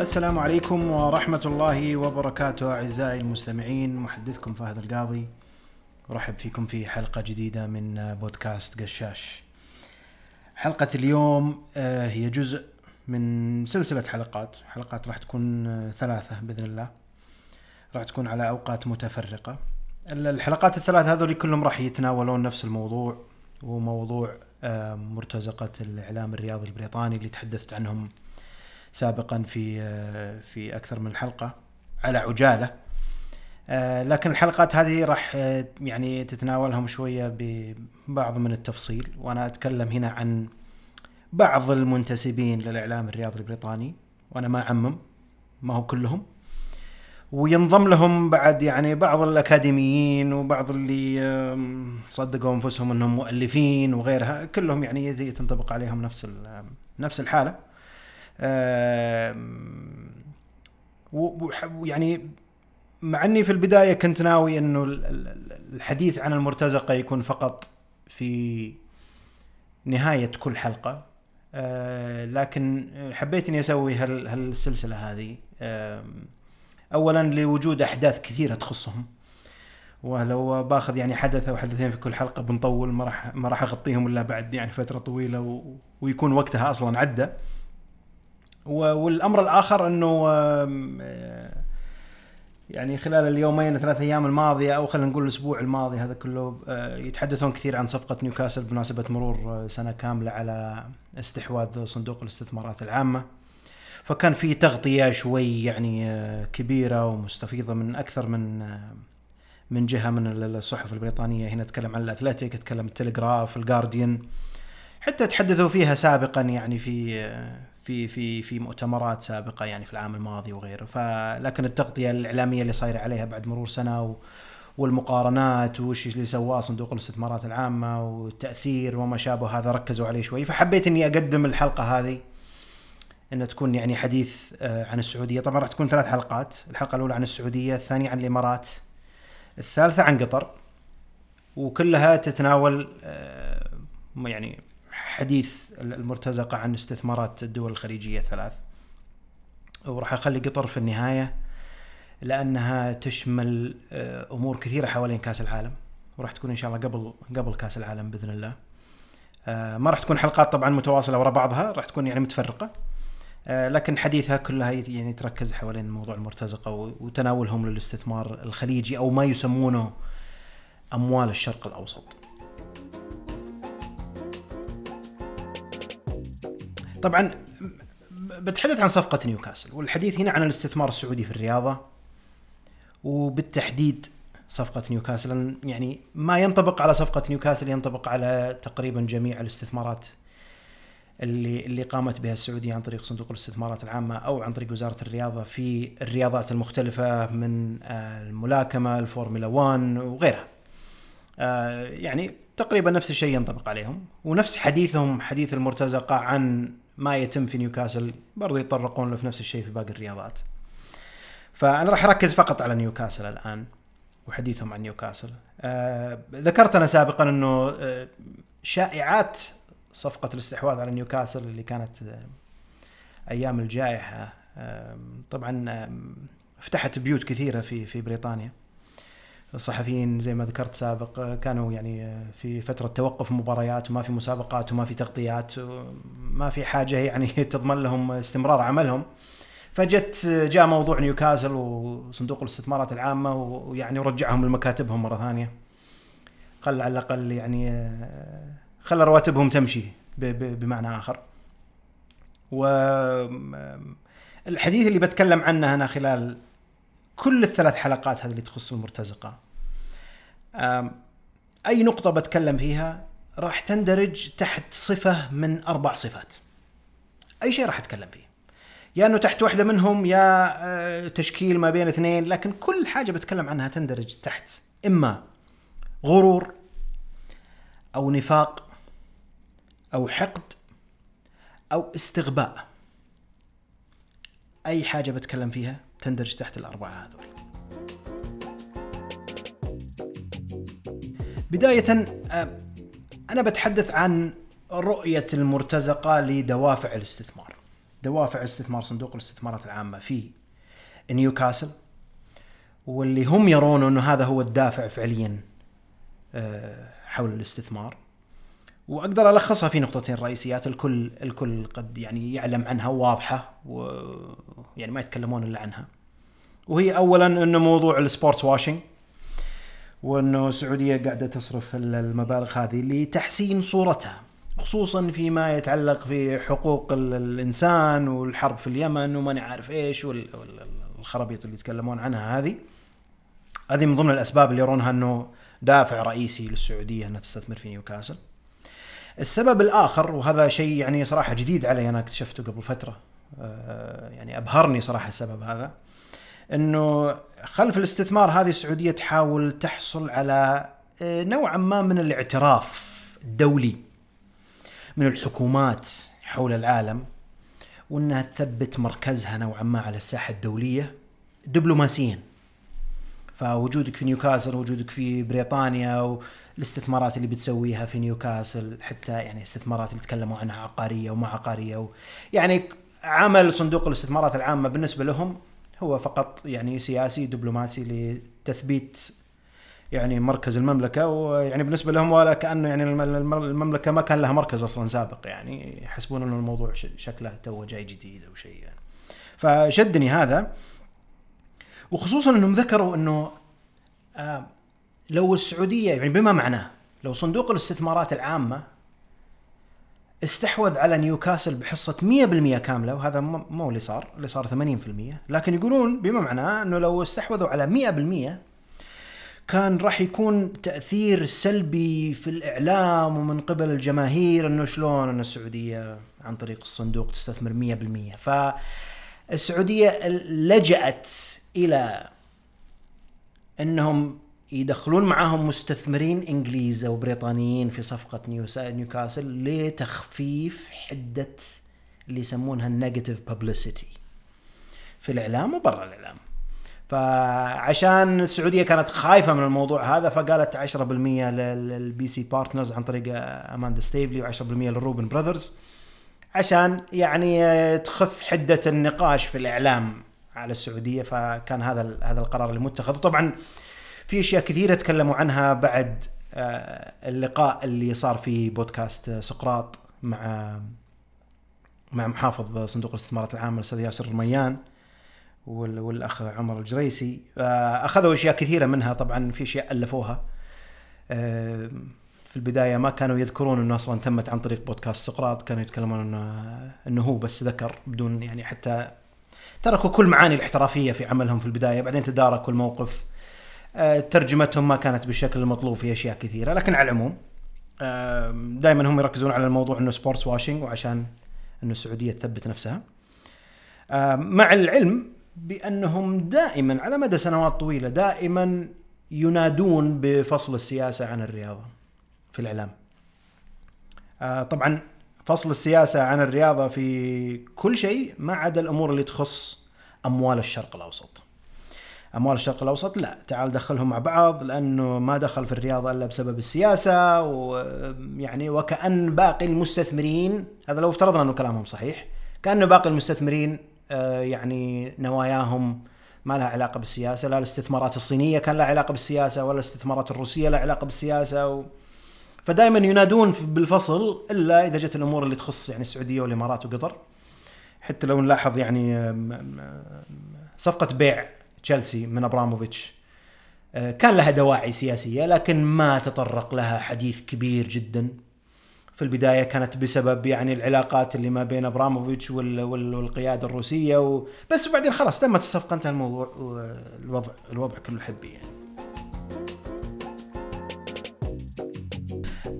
السلام عليكم ورحمة الله وبركاته أعزائي المستمعين محدثكم فهد القاضي. أرحب فيكم في حلقة جديدة من بودكاست قشاش. حلقة اليوم آه، هي جزء من سلسلة حلقات. حلقات راح تكون آه، ثلاثة بإذن الله. راح تكون على أوقات متفرقة. الحلقات الثلاث هذول كلهم راح يتناولون نفس الموضوع وموضوع آه، مرتزقة الإعلام الرياضي البريطاني اللي تحدثت عنهم سابقا في في أكثر من حلقة على عجالة. آه، لكن الحلقات هذه راح آه، يعني تتناولهم شوية ببعض من التفصيل وأنا أتكلم هنا عن بعض المنتسبين للإعلام الرياضي البريطاني وأنا ما أعمم ما هو كلهم. وينضم لهم بعد يعني بعض الأكاديميين وبعض اللي صدقوا أنفسهم إنهم مؤلفين وغيرها كلهم يعني تنطبق عليهم نفس نفس الحالة. ويعني مع أني في البداية كنت ناوي انه ال- ال- الحديث عن المرتزقة يكون فقط في نهاية كل حلقة. آه، لكن حبيت اني أسوي هال- هالسلسلة هذه اولا لوجود أحداث كثيرة تخصهم. ولو باخذ يعني حدث أو حدثين في كل حلقة بنطول ما راح ما راح أغطيهم إلا بعد يعني فترة طويلة و... ويكون وقتها أصلا عدى والأمر الآخر إنه آه، يعني خلال اليومين ثلاث أيام الماضية أو خلينا نقول الأسبوع الماضي هذا كله آه، يتحدثون كثير عن صفقة نيوكاسل بمناسبة مرور آه، سنة كاملة على استحواذ صندوق الاستثمارات العامة. فكان في تغطية شوي يعني كبيرة ومستفيضة من أكثر من من جهة من الصحف البريطانية. هنا أتكلم عن الاثليتيك أتكلم التلغراف الجارديان حتى تحدثوا فيها سابقا يعني في في في في مؤتمرات سابقة يعني في العام الماضي وغيره. فلكن التغطية الإعلامية اللي صايرة عليها بعد مرور سنة و والمقارنات وش اللي سواه صندوق الاستثمارات العامة والتأثير وما شابه هذا ركزوا عليه شوي. فحبيت إني أقدم الحلقة هذه انها تكون يعني حديث آه، عن السعودية. طبعا راح تكون ثلاث حلقات. الحلقة الأولى عن السعودية الثانية عن الإمارات الثالثة عن قطر. وكلها تتناول آه، يعني حديث المرتزقة عن استثمارات الدول الخليجية الثلاث وراح أخلي قطر في النهاية لأنها تشمل آه، أمور كثيرة حوالين كأس العالم. وراح تكون إن شاء الله قبل قبل كأس العالم بإذن الله. آه، ما راح تكون حلقات طبعا متواصلة وراء بعضها راح تكون يعني متفرقة. آه، لكن حديثها كلها يعني تركز حوالين موضوع المرتزقة وتناولهم للاستثمار الخليجي أو ما يسمونه أموال الشرق الأوسط. طبعا بتحدث عن صفقة نيوكاسل والحديث هنا عن الاستثمار السعودي في الرياضة وبالتحديد صفقة نيوكاسل يعني ما ينطبق على صفقة نيوكاسل ينطبق على تقريبا جميع الاستثمارات اللي اللي قامت بها السعودية عن طريق صندوق الاستثمارات العامة أو عن طريق وزارة الرياضة في الرياضات المختلفة من آه، الملاكمة الفورمولا 1 وغيرها. آه، يعني تقريبا نفس الشيء ينطبق عليهم ونفس حديثهم حديث المرتزقة عن ما يتم في نيوكاسل برضو يتطرقون له في نفس الشيء في باقي الرياضات. فأنا راح أركز فقط على نيوكاسل الآن وحديثهم عن نيوكاسل. آه ذكرت أنا سابقا أنه آه شائعات صفقة الاستحواذ على نيوكاسل اللي كانت آه أيام الجائحة. آه طبعا آه فتحت بيوت كثيرة في في بريطانيا. الصحفيين زي ما ذكرت سابق آه، كانوا يعني آه، في فترة توقف مباريات وما في مسابقات وما في تغطيات ما في حاجة يعني تضمن لهم استمرار عملهم. فجت آه، جاء موضوع نيوكاسل وصندوق الاستثمارات العامة ويعني ورجعهم لمكاتبهم مرة ثانية. خل على الأقل يعني خلى رواتبهم تمشي بمعنى آخر. و الحديث اللي بتكلم عنه أنا خلال كل الثلاث حلقات هذه اللي تخص المرتزقة. أم، أي نقطة بتكلم فيها راح تندرج تحت صفة من أربع صفات. أي شيء راح أتكلم فيه. يا أنه تحت واحدة منهم يا آه، تشكيل ما بين اثنين لكن كل حاجة بتكلم عنها تندرج تحت. إما غرور أو نفاق أو حقد أو استغباء. أي حاجة بتكلم فيها؟ تندرج تحت الأربعة هذول. بداية آه، أنا بتحدث عن رؤية المرتزقة لدوافع الاستثمار. دوافع استثمار صندوق الاستثمارات العامة في نيوكاسل واللي هم يرون إنه هذا هو الدافع فعليا آه، حول الاستثمار. وأقدر ألخصها في نقطتين رئيسيات الكل الكل قد يعني يعلم عنها واضحه ويعني ما يتكلمون إلا عنها وهي اولا إنه موضوع ال sportswashing وإنه السعودية قاعدة تصرف المبالغ هذه لتحسين صورتها خصوصا فيما يتعلق في حقوق الإنسان والحرب في اليمن وما عارف إيش والخرابيط اللي يتكلمون عنها هذه هذه من ضمن الأسباب اللي يرونها إنه دافع رئيسي للسعودية إنها تستثمر في نيوكاسل. السبب الآخر وهذا شيء يعني صراحة جديد علي أنا اكتشفته قبل فترة آه، يعني أبهرني صراحة السبب هذا إنه خلف الاستثمار هذه السعودية تحاول تحصل على آه، نوعا ما من الاعتراف الدولي من الحكومات حول العالم وإنها تثبت مركزها نوعا ما على الساحة الدولية دبلوماسيا. فوجودك في نيوكاسل وجودك في بريطانيا والاستثمارات اللي بتسويها في نيوكاسل حتى يعني استثمارات اللي تكلموا عنها عقارية وما عقارية و يعني عمل صندوق الاستثمارات العامة بالنسبة لهم هو فقط يعني سياسي دبلوماسي لتثبيت يعني مركز المملكة ويعني بالنسبة لهم ولا كأنه يعني المملكة ما كان لها مركز أصلا سابق. يعني يحسبون إنه الموضوع شكله تو جاي جديد أو شيء يعني. فشدني هذا. وخصوصا إنهم ذكروا إنه آه لو السعودية يعني بما معناه لو صندوق الاستثمارات العامة استحوذ على نيوكاسل بحصة 100% كاملة وهذا مو اللي صار اللي صار 80% لكن يقولون بما معناه إنه لو استحوذوا على 100% كان راح يكون تأثير سلبي في الإعلام ومن قبل الجماهير إنه شلون إن السعودية عن طريق الصندوق تستثمر 100% فالسعودية لجأت إلى إنهم يدخلون معاهم مستثمرين إنجليز أو بريطانيين في صفقة نيوكاسل لتخفيف حدة اللي يسمونها ال negative publicity في الإعلام وبرا الإعلام. فعشان السعودية كانت خايفة من الموضوع هذا فقالت 10% لل PCP Partners عن طريق أماندا ستيفلي و10% للروبن براذرز عشان يعني تخف حدة النقاش في الإعلام على السعودية. فكان هذا هذا القرار اللي متخذ. وطبعا في أشياء كثيرة تكلموا عنها بعد آه، اللقاء اللي صار في بودكاست سقراط مع مع محافظ صندوق الاستثمارات العامه الأستاذ ياسر الرميان والأخ عمر الجريسي. آه، أخذوا أشياء كثيرة منها طبعا في أشياء ألفوها. آه، في البداية ما كانوا يذكرون إنه أصلا تمت عن طريق بودكاست سقراط كانوا يتكلمون إنه إنه هو بس ذكر بدون يعني حتى تركوا كل معاني الاحترافية في عملهم في البداية بعدين تداركوا الموقف. ترجمتهم ما كانت بالشكل المطلوب في أشياء كثيرة لكن على العموم دائما هم يركزون على الموضوع إنه sportswashing وعشان إنه السعودية تثبت نفسها مع العلم بأنهم دائما على مدى سنوات طويلة دائما ينادون بفصل السياسة عن الرياضة في الإعلام. آه، طبعا فصل السياسة عن الرياضة في كل شيء ما عدا الأمور اللي تخص أموال الشرق الأوسط. أموال الشرق الأوسط؟ لا. تعال دخلهم مع بعض لأنه ما دخل في الرياضه إلا بسبب السياسة ويعني وكأن باقي المستثمرين هذا لو افترضنا أنه كلامهم صحيح كانه باقي المستثمرين آه، يعني نواياهم ما لها علاقة بالسياسة لا الاستثمارات الصينية كان لها علاقة بالسياسة ولا الاستثمارات الروسية لها علاقة بالسياسة و... فدائما ينادون بالفصل إلا إذا جت الأمور اللي تخص يعني السعودية والإمارات وقطر. حتى لو نلاحظ يعني صفقة بيع تشيلسي من أبراموفيتش. آه، كان لها دواعي سياسية لكن ما تطرق لها حديث كبير جدا. في البداية كانت بسبب يعني العلاقات اللي ما بين أبراموفيتش والقيادة الروسية و... بس بعدين خلاص تمت الصفقة انتهى الموضوع والوضع الوضع كله حبي يعني.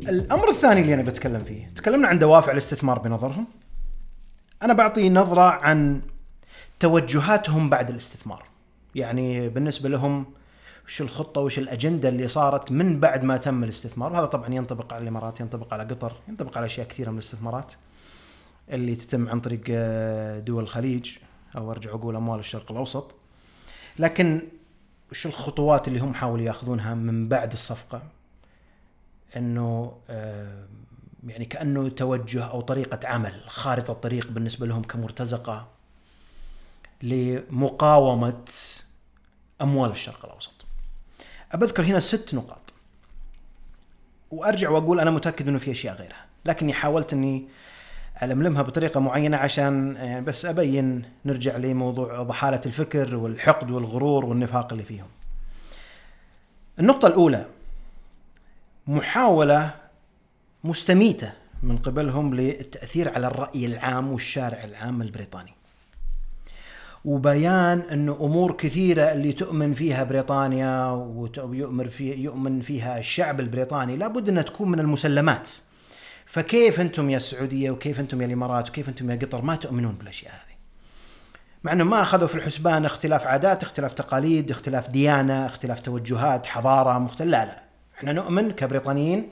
الأمر الثاني اللي أنا بتكلم فيه تكلمنا عن دوافع الاستثمار بنظرهم. أنا بعطي نظرة عن توجهاتهم بعد الاستثمار. يعني بالنسبة لهم وش الخطة وش الأجندة اللي صارت من بعد ما تم الاستثمار؟ وهذا طبعا ينطبق على الإمارات ينطبق على قطر ينطبق على أشياء كثيرة من الاستثمارات اللي تتم عن طريق آه، دول الخليج أو أرجع أقول أموال الشرق الأوسط. لكن وش الخطوات اللي هم حاولوا ياخذونها من بعد الصفقة؟ إنه آه، يعني كأنه توجه أو طريقة عمل خارطة طريق بالنسبة لهم كمرتزقة. لمقاومة أموال الشرق الأوسط. أبذكر هنا ست نقاط وأرجع وأقول أنا متأكد إنه في أشياء غيرها لكني حاولت إني ألملمها بطريقة معينة عشان يعني بس أبين نرجع لموضوع ضحالة الفكر والحقد والغرور والنفاق اللي فيهم. النقطة الأولى محاولة مستميتة من قبلهم للتأثير على الرأي العام والشارع العام البريطاني. وبيان انه أمور كثيرة اللي تؤمن فيها بريطانيا ويؤمن في يؤمن فيها الشعب البريطاني لابد إنها تكون من المسلمات. فكيف أنتم يا السعودية وكيف أنتم يا الإمارات وكيف أنتم يا قطر ما تؤمنون بالأشياء هذه؟ مع إنه ما أخذوا في الحسبان اختلاف عادات، اختلاف تقاليد، اختلاف ديانة، اختلاف توجهات، حضارة مختلفة، لا لا، إحنا نؤمن كبريطانيين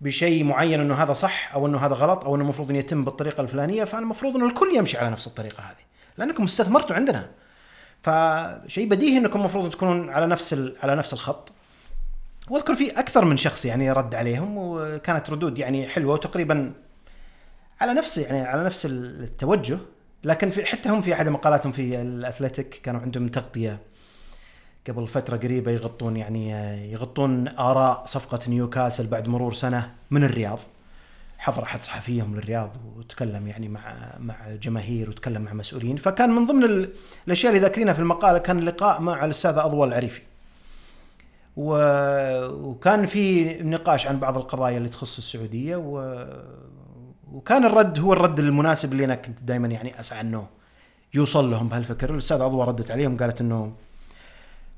بشيء معين إنه هذا صح أو إنه هذا غلط أو إنه المفروض ان يتم بالطريقة الفلانية فالمفروض إنه الكل يمشي على نفس الطريقة هذه لأنكم استثمرتوا عندنا. فشيء بديهي إنكم المفروض تكونون على نفس على نفس الخط. واذكر في أكثر من شخص يعني رد عليهم وكانت ردود يعني حلوة وتقريبا على نفس يعني على نفس التوجه لكن في حتى هم في أحد مقالاتهم في الأثليتيك كانوا عندهم تغطية. قبل فترة قريبة يغطون يعني يغطون آراء صفقة نيوكاسل بعد مرور سنة من الرياض. حضر أحد صحفيهم للرياض وتكلم يعني مع مع الجماهير وتكلم مع مسؤولين. فكان من ضمن الأشياء اللي ذاكرينها في المقاله كان لقاء مع الأستاذ أضوى العريفي. و... وكان في نقاش عن بعض القضايا اللي تخص السعودية و... وكان الرد هو الرد المناسب اللي أنا كنت دائما يعني أسعى إنه يوصل لهم بهالفكر. الأستاذ عضوه ردت عليهم قالت إنه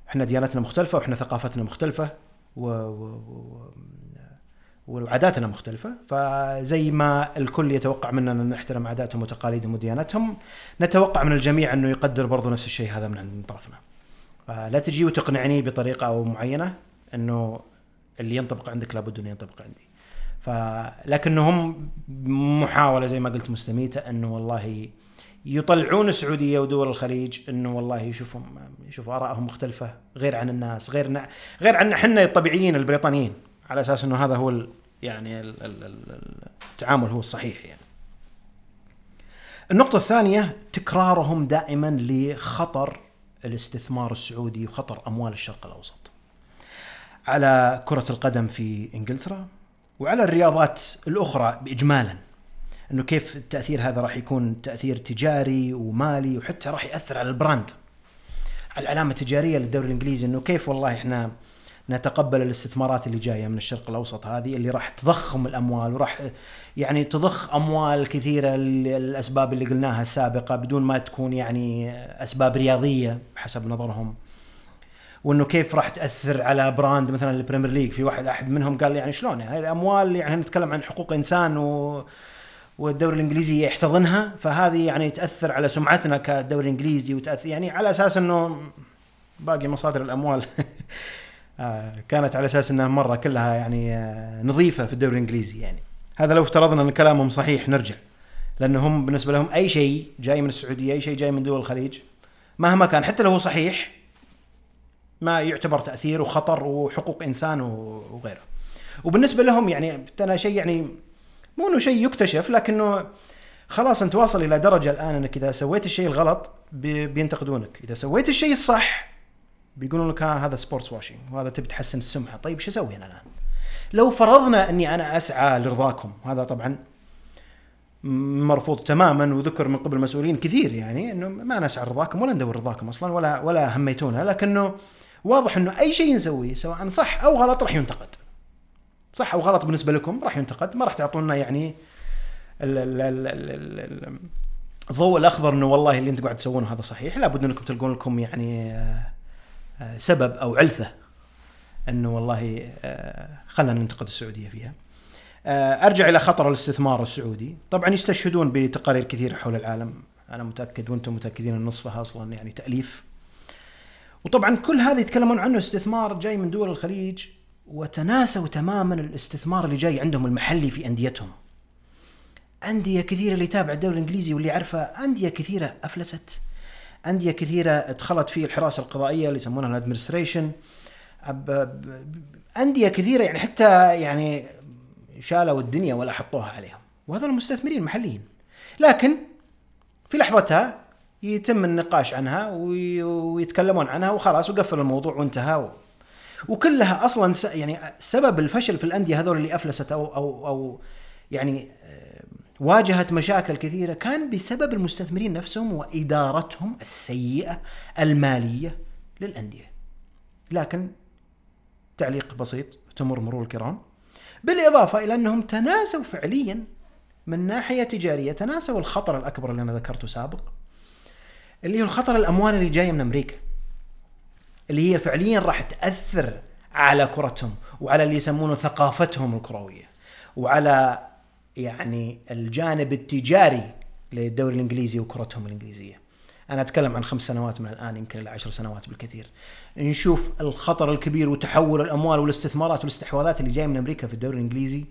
إحنا ديانتنا مختلفة وإحنا ثقافتنا مختلفة و... و... وعاداتنا مختلفة. فزي ما الكل يتوقع مننا أن نحترم عاداتهم وتقاليدهم ودياناتهم نتوقع من الجميع أنه يقدر برضو نفس الشيء هذا من طرفنا. لا تجي وتقنعني بطريقة أو معينة أنه اللي ينطبق عندك لابد أنه ينطبق عندي. فلكنهم محاولة زي ما قلت مستميتة أنه والله يطلعون السعودية ودول الخليج أنه والله يشوفوا يشوفوا آرائهم مختلفة غير عن الناس غير غير عن إحنا الطبيعيين البريطانيين. على أساس أنه هذا هو يعني التعامل هو الصحيح يعني. النقطة الثانية تكرارهم دائما لخطر الاستثمار السعودي وخطر أموال الشرق الأوسط. على كرة القدم في إنجلترا وعلى الرياضات الأخرى اجمالا. إنه كيف التأثير هذا راح يكون تأثير تجاري ومالي وحتى راح يأثر على البراند. على العلامة التجارية للدوري الإنجليزي إنه كيف والله إحنا نتقبل الاستثمارات اللي جاية من الشرق الأوسط هذه اللي راح تضخم الأموال وراح يعني تضخ أموال كثيرة للأسباب اللي قلناها السابقة بدون ما تكون يعني أسباب رياضية بحسب نظرهم. وإنه كيف راح تأثر على brand مثلا البريمير ليج؟ في واحد أحد منهم قال يعني شلون؟ يعني هذه أموال يعني نتكلم عن حقوق إنسان و والدوري الإنجليزي يحتضنها فهذه يعني تأثر على سمعتنا كدوري إنجليزي وتاثر يعني على أساس إنه باقي مصادر الأموال. كانت على أساس إنها مرة كلها يعني آه، نظيفة في الدوري الإنجليزي يعني. هذا لو افترضنا إن كلامهم صحيح نرجع. لأن هم بالنسبة لهم أي شيء جاي من السعودية أي شيء جاي من دول الخليج مهما كان حتى لو هو صحيح ما يعتبر تأثير وخطر وحقوق إنسان وغيره. وبالنسبة لهم يعني أنا شيء يعني مو إنه شيء يكتشف لكنه خلاص أنت واصل إلى درجة الآن إنك إذا سويت الشيء الغلط بينتقدونك. إذا سويت الشيء الصح بيقولون لك هذا sportswashing وهذا تبي تحسن السمعة. طيب شو أسوي أنا الآن؟ لو فرضنا إني أنا أسعى لرضاكم هذا طبعا مرفوض تماما وذكر من قبل مسؤولين كثير يعني إنه ما نسعى لرضاكم ولا ندور رضاكم أصلا ولا ولا هميتونا لكنه واضح إنه أي شيء نسويه سواء صح أو غلط راح ينتقد. صح أو غلط بالنسبة لكم راح ينتقد ما راح تعطونا يعني الضوء الأخضر إنه والله اللي انت قاعد تسوونه هذا صحيح لابد إنكم تلقون لكم يعني سبب أو علثه أنه والله آه، خلينا ننتقد السعودية فيها. آه، أرجع إلى خطر الاستثمار السعودي، طبعا يستشهدون بتقارير كثيرة حول العالم، أنا متأكد وأنتم متأكدين أن نصفها أصلا يعني تأليف. وطبعا كل هذا يتكلمون عنه استثمار جاي من دول الخليج وتناسوا تماما الاستثمار اللي جاي عندهم المحلي في أنديتهم. أندية كثيرة اللي تابع الدوري الإنجليزي واللي عارفه أندية كثيرة أفلست. أندية كثيرة دخلت في الحراسة القضائية اللي يسمونها الادمنستريشن أندية كثيرة يعني حتى يعني شالوا الدنيا ولا حطوها عليهم. وهذول المستثمرين محليين لكن في لحظتها يتم النقاش عنها ويتكلمون عنها وخلاص وقفل الموضوع وانتهى وكلها أصلا يعني سبب الفشل في الأندية هذول اللي أفلست أو أو أو يعني واجهت مشاكل كثيرة كان بسبب المستثمرين نفسهم وإدارتهم السيئة المالية للأندية. لكن تعليق بسيط تمر مرور الكرام بالإضافة إلى أنهم تناسوا فعليا من ناحية تجارية تناسوا الخطر الأكبر اللي أنا ذكرته سابق اللي هو الخطر الأموال اللي جاية من أمريكا اللي هي فعليا راح تأثر على كرتهم وعلى اللي يسمونه ثقافتهم الكروية وعلى يعني الجانب التجاري للدوري الإنجليزي وكرتهم الإنجليزية. أنا أتكلم عن خمس سنوات من الآن يمكن إلى عشر سنوات بالكثير. نشوف الخطر الكبير وتحول الأموال والاستثمارات والاستحواذات اللي جاية من أمريكا في الدوري الإنجليزي.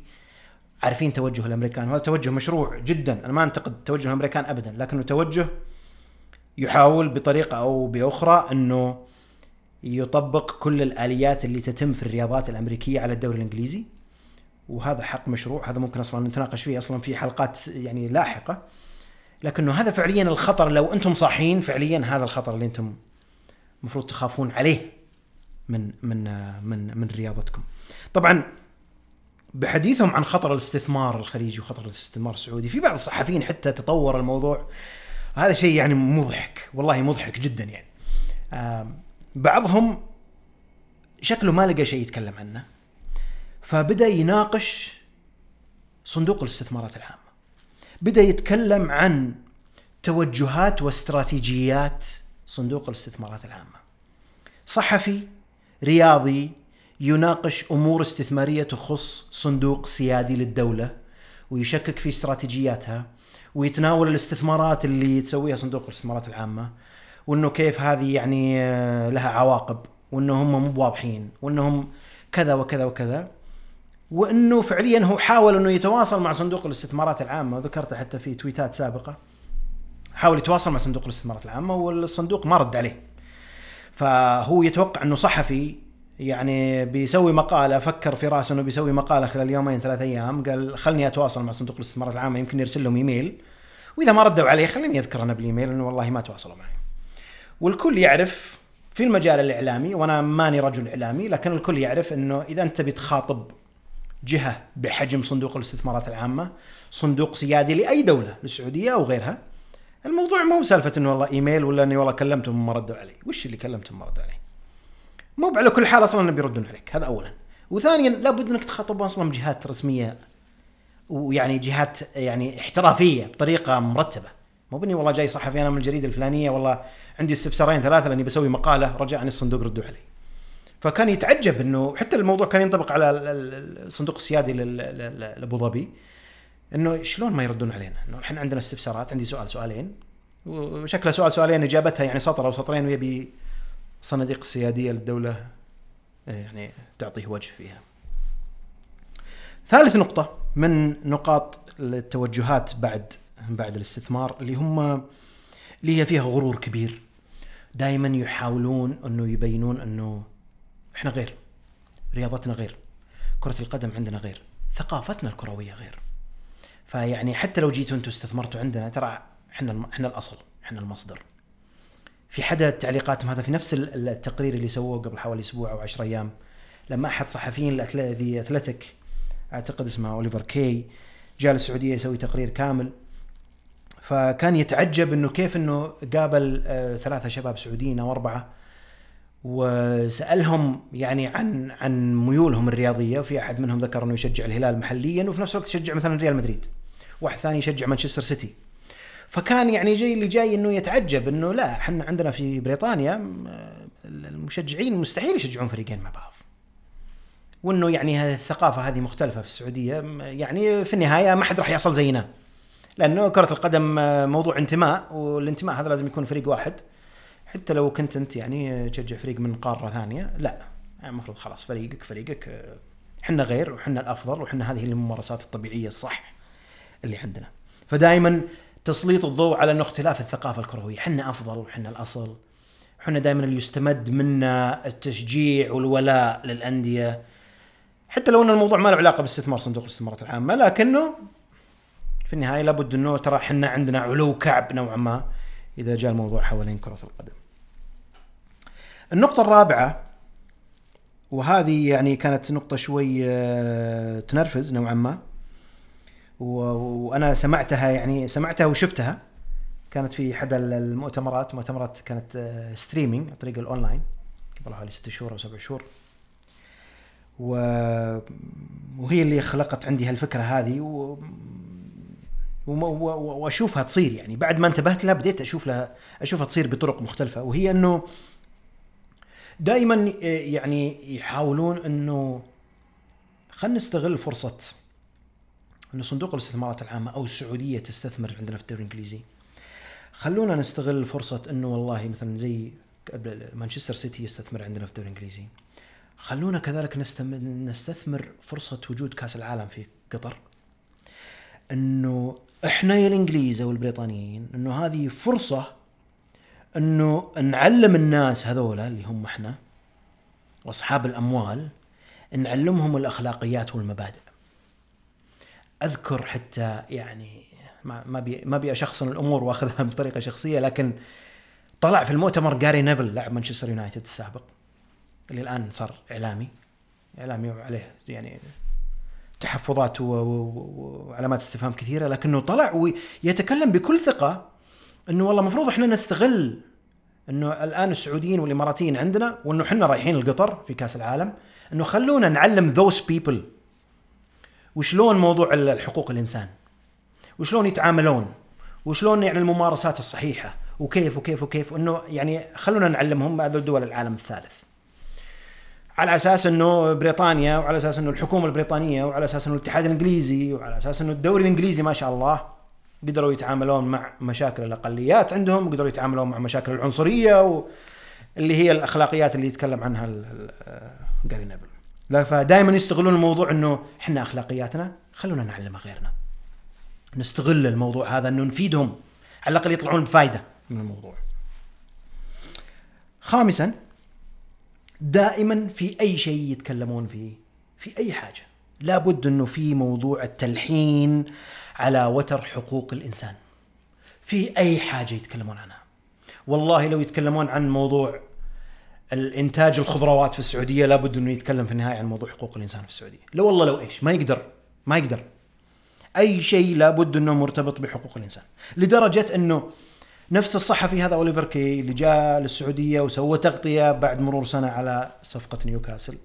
عارفين توجه الأمريكان وهذا توجه مشروع جدا أنا ما أنتقد توجه الأمريكان ابدا لكنه توجه يحاول بطريقة أو بأخرى أنه يطبق كل الآليات اللي تتم في الرياضات الأمريكية على الدوري الإنجليزي وهذا حق مشروع هذا ممكن أصلا نتناقش فيه أصلا في حلقات يعني لاحقة. لكنه هذا فعليا الخطر لو أنتم صاحيين فعليا هذا الخطر اللي أنتم المفروض تخافون عليه من من من من رياضتكم. طبعا بحديثهم عن خطر الاستثمار الخليجي وخطر الاستثمار السعودي في بعض الصحفيين حتى تطور الموضوع. هذا شيء يعني مضحك والله مضحك جدا يعني. بعضهم شكله ما لقى شيء يتكلم عنه. فبدأ يناقش صندوق الاستثمارات العامة. بدأ يتكلم عن توجهات واستراتيجيات صندوق الاستثمارات العامة. صحفي رياضي يناقش أمور استثمارية تخص صندوق سيادي للدولة ويشكك في استراتيجياتها ويتناول الاستثمارات اللي تسويها صندوق الاستثمارات العامة وأنه كيف هذه يعني آه، لها عواقب وانه هم مو واضحين وأنهم كذا وكذا وكذا. وأنه فعليا هو حاول أنه يتواصل مع صندوق الاستثمارات العامة. وذكرته حتى في تويتات سابقة. حاول يتواصل مع صندوق الاستثمارات العامة والصندوق ما رد عليه. فهو يتوقع أنه صحفي يعني بيسوي مقالة فكر في رأسه أنه بيسوي مقالة خلال يومين ثلاث أيام. قال خلني أتواصل مع صندوق الاستثمارات العامة يمكن يرسل لهم إيميل. وإذا ما ردوا عليه خليني اذكر أنا بالإيميل أنه والله ما تواصلوا معي. والكل يعرف في المجال الإعلامي وأنا ماني رجل إعلامي لكن الكل يعرف أنه إذا أنت بتخاطب جهة بحجم صندوق الاستثمارات العامة صندوق سيادي لأي دولة السعوديه أو غيرها. الموضوع مو سالفه إنه والله إيميل ولا إني والله كلمتهم وما ردوا علي. وش اللي كلمتهم ما ردوا علي؟ مو على كل حال أصلا بيردون عليك هذا اولا. وثانيا لابد إنك تخاطب أصلا جهات رسمية ويعني جهات يعني احترافية بطريقة مرتبة. مو بني والله جاي صحفي أنا من الجريدة الفلانية والله عندي استفسارين ثلاثة لأني بسوي مقالة رجعني الصندوق ردوا علي. فكان يتعجب إنه حتى الموضوع كان ينطبق على الصندوق السيادي لأبو ظبي إنه شلون ما يردون علينا؟ إنه إحنا عندنا استفسارات عندي سؤال سؤالين وشكله سؤال سؤالين إجابتها يعني سطر أو سطرين ويبي الصناديق السياديه للدولة يعني تعطيه وجه فيها. ثالث نقطة من نقاط التوجهات بعد بعد الاستثمار اللي هم اللي هي فيها غرور كبير دائما يحاولون إنه يبينون إنه إحنا غير. رياضتنا غير. كرة القدم عندنا غير. ثقافتنا الكروية غير. فيعني حتى لو جيتوا أنتم استثمرتوا عندنا ترى إحنا إحنا الأصل. إحنا المصدر. في حدا تعليقاتهم؟ هذا في نفس التقرير اللي سووه قبل حوالي أسبوع أو 10 أيام. لما أحد صحفيين ذي اثلتيك أعتقد اسمه أوليفر كي جاء للسعودية يسوي تقرير كامل. فكان يتعجب إنه كيف إنه قابل آه، ثلاثة شباب سعوديين أو أربعة وسألهم يعني عن عن ميولهم الرياضية وفي أحد منهم ذكر إنه يشجع الهلال محليا وفي نفس الوقت يشجع مثلا ريال مدريد واحد ثاني يشجع مانشستر سيتي. فكان يعني جاي اللي جاي إنه يتعجب إنه لا إحنا عندنا في بريطانيا المشجعين مستحيل يشجعون فريقين مع بعض. وإنه يعني هذه الثقافة هذه مختلفة في السعودية يعني في النهاية ما حد راح يصل زينا. لأنه كرة القدم موضوع انتماء والانتماء هذا لازم يكون فريق واحد. حتى لو كنت أنت يعني تشجع فريق من قارة ثانية لا. يعني المفروض خلاص فريقك فريقك إحنا غير وحنا الأفضل وحنا هذه الممارسات الطبيعية الصح اللي عندنا. فدائما تسليط الضوء على إنه اختلاف الثقافة الكروية. حنا أفضل وحنا الأصل. حنا دائما اللي يستمد منا التشجيع والولاء للأندية. حتى لو إن الموضوع ما له علاقة باستثمار صندوق الاستثمارات العامة لكنه في النهاية لابد إنه ترى إحنا عندنا علو كعب نوعا ما إذا جاء الموضوع حوالين كرة القدم. النقطة الرابعة وهذه يعني كانت نقطة شوي آه، تنرفز نوعا ما وأنا سمعتها يعني سمعتها وشفتها. كانت في أحد المؤتمرات مؤتمرات كانت streaming عن طريق الأونلاين قبل حوالي ست شهور أو سبع شهور. و... وهي اللي خلقت عندي هالفكرة هذه و... و... وأشوفها تصير يعني. بعد ما انتبهت لها بديت أشوف لها أشوفها تصير بطرق مختلفة. وهي إنه دائما يعني يحاولون إنه خلينا نستغل فرصة إنه صندوق الاستثمارات العامة أو السعودية تستثمر عندنا في الدوري الإنجليزي. خلونا نستغل فرصة إنه والله مثلا زي مانشستر سيتي يستثمر عندنا في الدوري الإنجليزي. خلونا كذلك نستثمر فرصة وجود كأس العالم في قطر. إنه إحنا يا الإنجليز أو البريطانيين إنه هذه فرصة إنه نعلم الناس هذولا اللي هم إحنا وأصحاب الأموال نعلمهم الأخلاقيات والمبادئ. أذكر حتى يعني ما ما بي ما ابي اشخصن الأمور وأخذها بطريقة شخصية لكن طلع في المؤتمر جاري نيفل لاعب مانشستر يونايتد السابق اللي الآن صار إعلامي. إعلامي عليه يعني تحفظات وعلامات استفهام كثيرة لكنه طلع ويتكلم بكل ثقة إنه والله المفروض إحنا نستغل إنه الآن السعوديين والإماراتيين عندنا وإنه إحنا رايحين القطر في كأس العالم إنه خلونا نعلم ذوس بيبل وشلون موضوع الحقوق الإنسان وشلون يتعاملون وشلون يعني الممارسات الصحيحة وكيف وكيف وكيف إنه يعني خلونا نعلمهم هذول دول العالم الثالث. على أساس إنه بريطانيا وعلى أساس إنه الحكومة البريطانية وعلى أساس إنه الاتحاد الإنجليزي وعلى أساس إنه الدوري الإنجليزي ما شاء الله قدروا يتعاملون مع مشاكل الأقليات عندهم قدروا يتعاملون مع مشاكل العنصرية و... اللي هي الأخلاقيات اللي يتكلم عنها جاري نيفل فدائما يستغلون الموضوع إنه إحنا أخلاقياتنا خلونا نعلمها غيرنا. نستغل الموضوع هذا إنه نفيدهم على الأقل يطلعون بفائده من الموضوع. خامسا دائما في أي شيء يتكلمون فيه في أي حاجة. لابد إنه في موضوع التلحين على وتر حقوق الإنسان. في أي حاجة يتكلمون عنها. والله لو يتكلمون عن موضوع الإنتاج الخضروات في السعودية لابد إنه يتكلم في النهاية عن موضوع حقوق الإنسان في السعودية. لو والله لو إيش ما يقدر ما يقدر. أي شيء لابد إنه مرتبط بحقوق الإنسان. لدرجة إنه نفس الصحفي هذا أوليفر كي اللي جاء للسعودية وسوى تغطية بعد مرور سنة على صفقة نيوكاسل.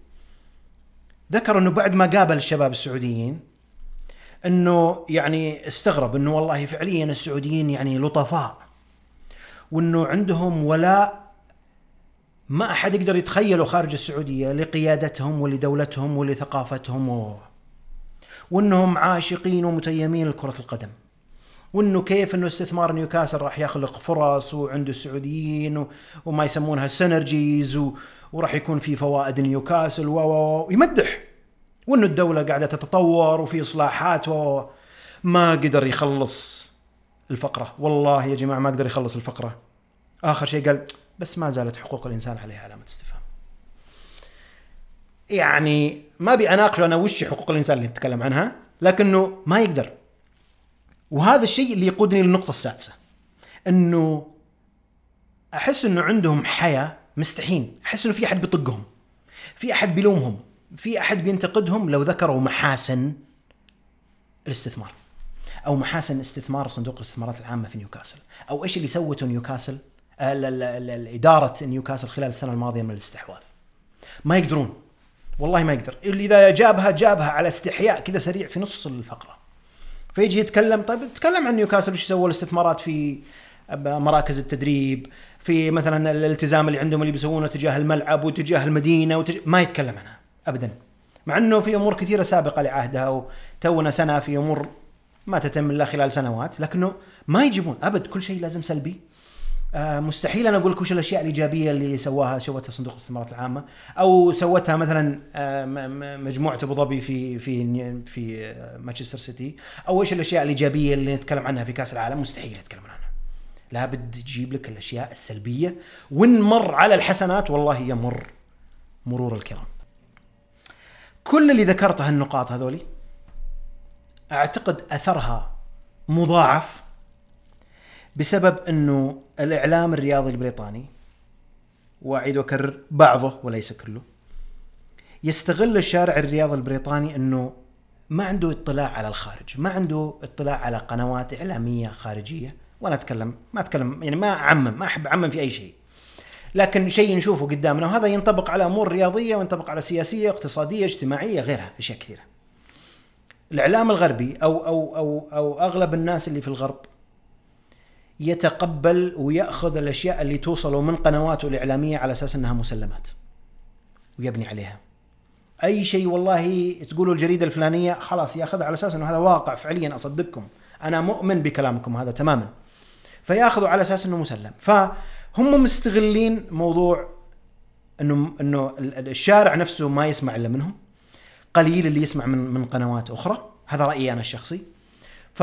ذكر إنه بعد ما قابل الشباب السعوديين إنه يعني استغرب إنه والله فعليا السعوديين يعني لطفاء وإنه عندهم ولاء ما أحد يقدر يتخيله خارج السعودية لقيادتهم ولدولتهم ولثقافتهم و... وإنهم عاشقين ومتيمين لكرة القدم وإنه كيف إنه استثمار نيوكاسل راح يخلق فرص وعنده السعوديين و... وما يسمونها سينرجيز و... وراح يكون في فوائد نيوكاسل و ويمدح. وانه الدولة قاعدة تتطور وفي إصلاحات و ما قدر يخلص الفقرة. والله يا جماعة ما قدر يخلص الفقرة. آخر شيء قال بس ما زالت حقوق الإنسان عليها علامة استفهام. يعني ما أبي أناقشه أنا وش حقوق الإنسان اللي نتكلم عنها لكنه ما يقدر. وهذا الشيء اللي يقودني للنقطة السادسة. إنه أحس إنه عندهم حياة مستحين أحس إنه في أحد بيطقهم في أحد بيلومهم. في أحد بينتقدهم لو ذكروا محاسن الاستثمار. أو محاسن استثمار صندوق الاستثمارات العامة في نيوكاسل. أو إيش اللي سوته نيوكاسل؟ إدارة نيوكاسل خلال السنة الماضية من الاستحواذ. ما يقدرون. والله ما يقدر. اللي إذا جابها جابها على استحياء كذا سريع في نص الفقرة. فيجي يتكلم طيب تكلم عن نيوكاسل وش سووا الاستثمارات في مراكز التدريب في مثلا الالتزام اللي عندهم اللي بيسوونه تجاه الملعب وتجاه المدينة وتجاه ما يتكلم عنها. ابدا. مع أنه في أمور كثيرة سابقة لعهدها وتونا سنة في أمور ما تتم إلا خلال سنوات لكنه ما يجيبون أبد. كل شيء لازم سلبي. آه، مستحيل أنا أقول لك وش الأشياء الإيجابية اللي سواها سوتها صندوق الاستثمارات العامة أو سوتها مثلا آه، مجموعة أبو ظبي في في في مانشستر سيتي أو إيش الأشياء الإيجابية اللي نتكلم عنها في كأس العالم؟ مستحيل أتكلم عنها. لابد تجيب لك الأشياء السلبية وإن مر على الحسنات والله يمر مرور الكرام. كل اللي ذكرته النقاط هذولي أعتقد أثرها مضاعف بسبب إنه الإعلام الرياضي البريطاني وأعيد وأكرر بعضه وليس كله يستغل الشارع الرياضي البريطاني إنه ما عنده اطلاع على الخارج، ما عنده اطلاع على قنوات إعلامية خارجية، وأنا أتكلم ما أتكلم يعني ما أعمم، ما أحب أعمم في أي شيء. لكن شيء نشوفه قدامنا وهذا ينطبق على أمور رياضية وينطبق على سياسية، اقتصادية، اجتماعية، غيرها أشياء كثيرة. الإعلام الغربي أو أو أو أو أغلب الناس اللي في الغرب يتقبل ويأخذ الأشياء اللي توصله من قنواته الإعلامية على أساس إنها مسلمات. ويبني عليها. أي شيء والله تقولوا الجريدة الفلانية خلاص يأخذها على أساس إنه هذا واقع فعليا أصدقكم أنا مؤمن بكلامكم هذا تماما فياخذوا على أساس إنه مسلم فهم مستغلين موضوع إنه إنه الشارع نفسه ما يسمع إلا منهم. قليل اللي يسمع من من قنوات أخرى. هذا رأيي أنا الشخصي. ف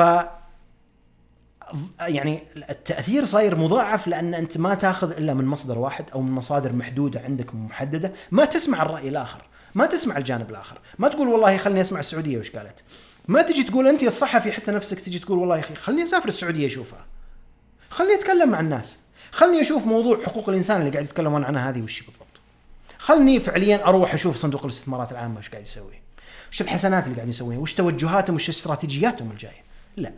يعني التأثير صاير مضاعف لأن أنت ما تأخذ إلا من مصدر واحد أو من مصادر محدودة عندك محددة. ما تسمع الرأي الآخر. ما تسمع الجانب الآخر. ما تقول والله خلني أسمع السعودية وش قالت. ما تجي تقول أنت الصحفي حتى نفسك تجي تقول والله يا أخي خلني أسافر السعودية أشوفها. خلني أتكلم مع الناس. خلني أشوف موضوع حقوق الإنسان اللي قاعد يتكلمون عنها هذه وش بالضبط. خلني فعليا أروح أشوف صندوق الاستثمارات العامة وش قاعد يسوي. وش الحسنات اللي قاعد يسويها؟ وش توجهاتهم؟ وش استراتيجياتهم الجاية؟ لا.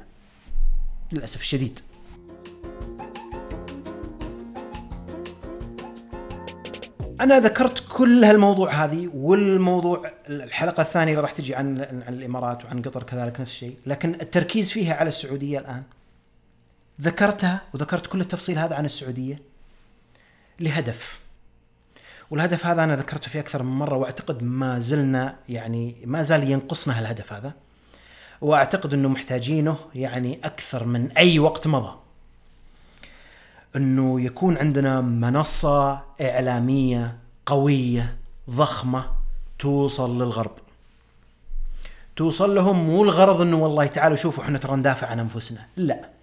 للأسف الشديد. أنا ذكرت كل هالموضوع هذه والموضوع الحلقة الثانية اللي راح تجي عن عن الإمارات وعن قطر كذلك نفس الشيء لكن التركيز فيها على السعودية الآن. ذكرتها وذكرت كل التفصيل هذا عن السعودية لهدف. والهدف هذا أنا ذكرته في أكثر من مرة وأعتقد ما زلنا يعني ما زال ينقصنا هالهدف هذا. وأعتقد إنه محتاجينه يعني أكثر من أي وقت مضى. إنه يكون عندنا منصة إعلامية قوية ضخمة توصل للغرب. توصل لهم مو الغرض إنه والله تعالوا شوفوا إحنا ترى ندافع عن أنفسنا لا.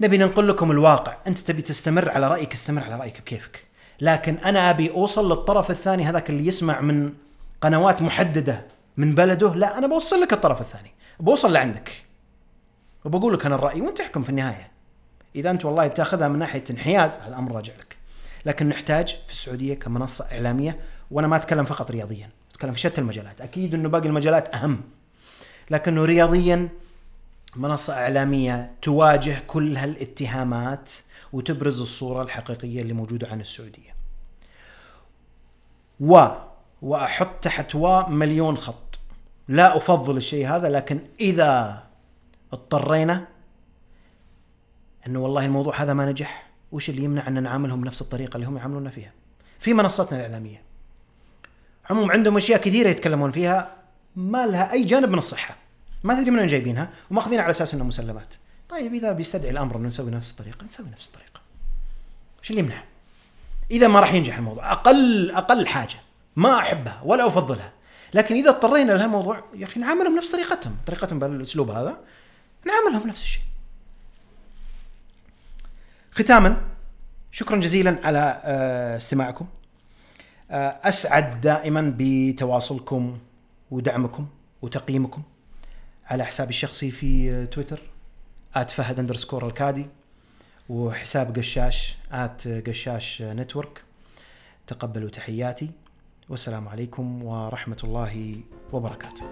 نبي ننقل لكم الواقع. أنت تبي تستمر على رأيك استمر على رأيك بكيفك. لكن أنا أبي أوصل للطرف الثاني هذاك اللي يسمع من قنوات محددة من بلده. لا أنا بوصل لك الطرف الثاني. بوصل لعندك. وبقول لك أنا الرأي وأنت احكم في النهاية. إذا أنت والله بتاخذها من ناحية انحياز هذا أمر راجع لك. لكن نحتاج في السعودية كمنصة إعلامية وأنا ما أتكلم فقط رياضيا أتكلم في شتى المجالات. أكيد إنه باقي المجالات أهم. لكنه رياضيا منصة إعلامية تواجه كل هالاتهامات وتبرز الصورة الحقيقية اللي موجودة عن السعودية. و وأحط تحت و مليون خط. لا أفضل الشيء هذا لكن إذا اضطرينا إنه والله الموضوع هذا ما نجح وش اللي يمنع أن نعاملهم بنفس الطريقة اللي هم يعاملونا فيها؟ في منصتنا الإعلامية. عموم عندهم أشياء كثيرة يتكلمون فيها ما لها أي جانب من الصحة. ما تدري من وين جايبينها وماخذينها على أساس انها مسلمات. طيب إذا بيستدعي الأمر إنه نسوي نفس الطريقة نسوي نفس الطريقة. وش اللي يمنع؟ إذا ما راح ينجح الموضوع. أقل أقل حاجة ما أحبها ولا أفضلها. لكن إذا اضطرينا لهالموضوع يا أخي نعاملهم نفس طريقتهم. طريقتهم بالأسلوب هذا نعاملهم نفس الشيء. ختاما شكرا جزيلا على آه، استماعكم. آه، أسعد دائما بتواصلكم ودعمكم وتقييمكم. على حسابي الشخصي في تويتر فهد underscore الكادي وحساب قشاش قشاش network تقبلوا تحياتي والسلام عليكم ورحمة الله وبركاته.